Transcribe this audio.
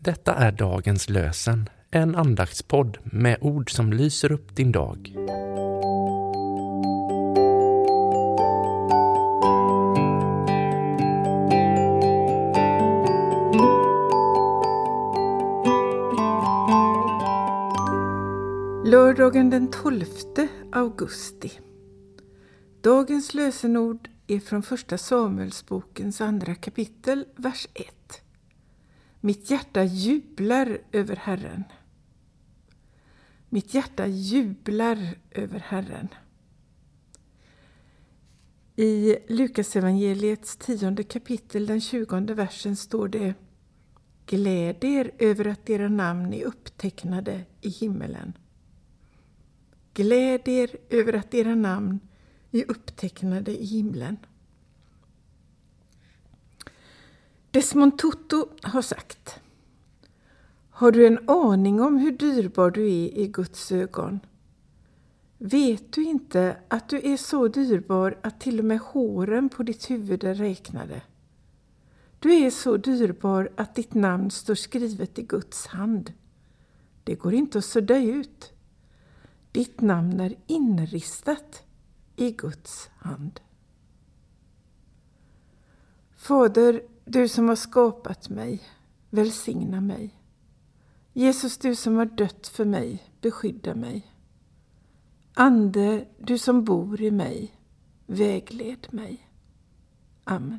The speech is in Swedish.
Detta är dagens lösen, en andaktspodd med ord som lyser upp din dag. Lördagen den 12 augusti. Dagens lösenord är från Första Samuelsbokens andra kapitel, vers 1. Mitt hjärta jublar över Herren. Mitt hjärta jublar över Herren. I Lukasevangeliets tionde kapitel, den tjugonde versen, står det Gläd er över att era namn är upptecknade i himmelen. Gläd er över att era namn är upptecknade i himlen. Desmond Tutu har sagt Har du en aning om hur dyrbar du är i Guds ögon? Vet du inte att du är så dyrbar att till och med håren på ditt huvud är räknade? Du är så dyrbar att ditt namn står skrivet i Guds hand. Det går inte att sudda ut. Ditt namn är inristat i Guds hand. Fader, du som har skapat mig, välsigna mig. Jesus, du som har dött för mig, beskydda mig. Ande, du som bor i mig, vägled mig. Amen.